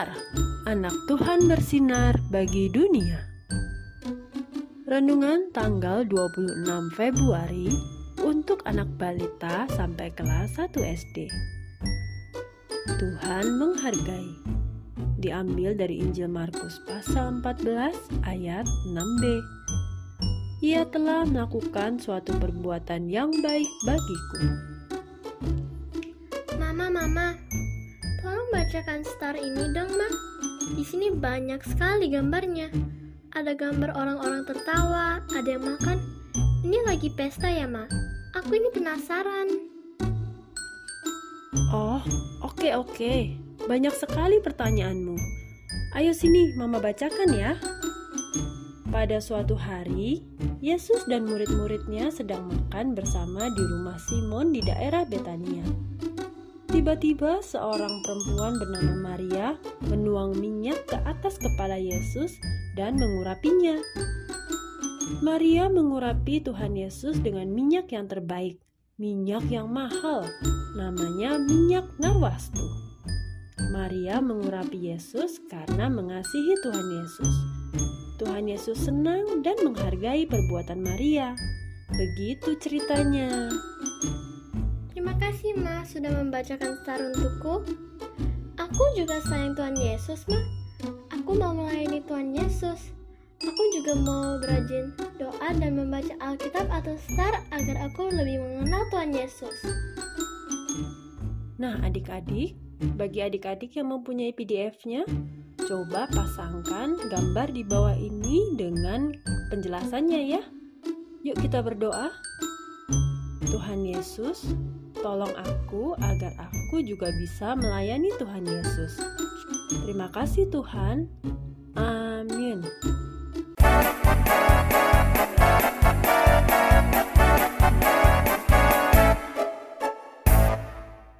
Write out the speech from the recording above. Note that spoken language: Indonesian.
Star, anak Tuhan bersinar bagi dunia. Renungan tanggal 26 Februari untuk anak balita sampai kelas 1 SD. Tuhan menghargai. Diambil dari Injil Markus pasal 14 ayat 6b. Ia telah melakukan suatu perbuatan yang baik bagiku. Mama, mama, bacakan star ini dong, Ma. Di sini banyak sekali gambarnya. Ada gambar orang-orang tertawa, ada yang makan. Ini lagi pesta ya, Ma? Aku ini penasaran. Oh, oke oke. Banyak sekali pertanyaanmu. Ayo sini, Mama bacakan ya. Pada suatu hari, Yesus dan murid-muridnya sedang makan bersama di rumah Simon di daerah Betania. Tiba-tiba seorang perempuan bernama Maria menuang minyak ke atas kepala Yesus dan mengurapinya. Maria mengurapi Tuhan Yesus dengan minyak yang terbaik, minyak yang mahal, namanya minyak narwastu. Maria mengurapi Yesus karena mengasihi Tuhan Yesus. Tuhan Yesus senang dan menghargai perbuatan Maria. Begitu ceritanya. Kasih, Ma, sudah membacakan star untukku. Aku juga sayang Tuhan Yesus, Ma. Aku mau melayani Tuhan Yesus. Aku juga mau berajin doa dan membaca Alkitab atau star agar aku lebih mengenal Tuhan Yesus. Nah, adik-adik, bagi adik-adik yang mempunyai PDF-nya, coba pasangkan gambar di bawah ini dengan penjelasannya ya. Yuk kita berdoa. Tuhan Yesus, Tolong aku agar aku juga bisa melayani Tuhan Yesus. Terima kasih, Tuhan. Amin.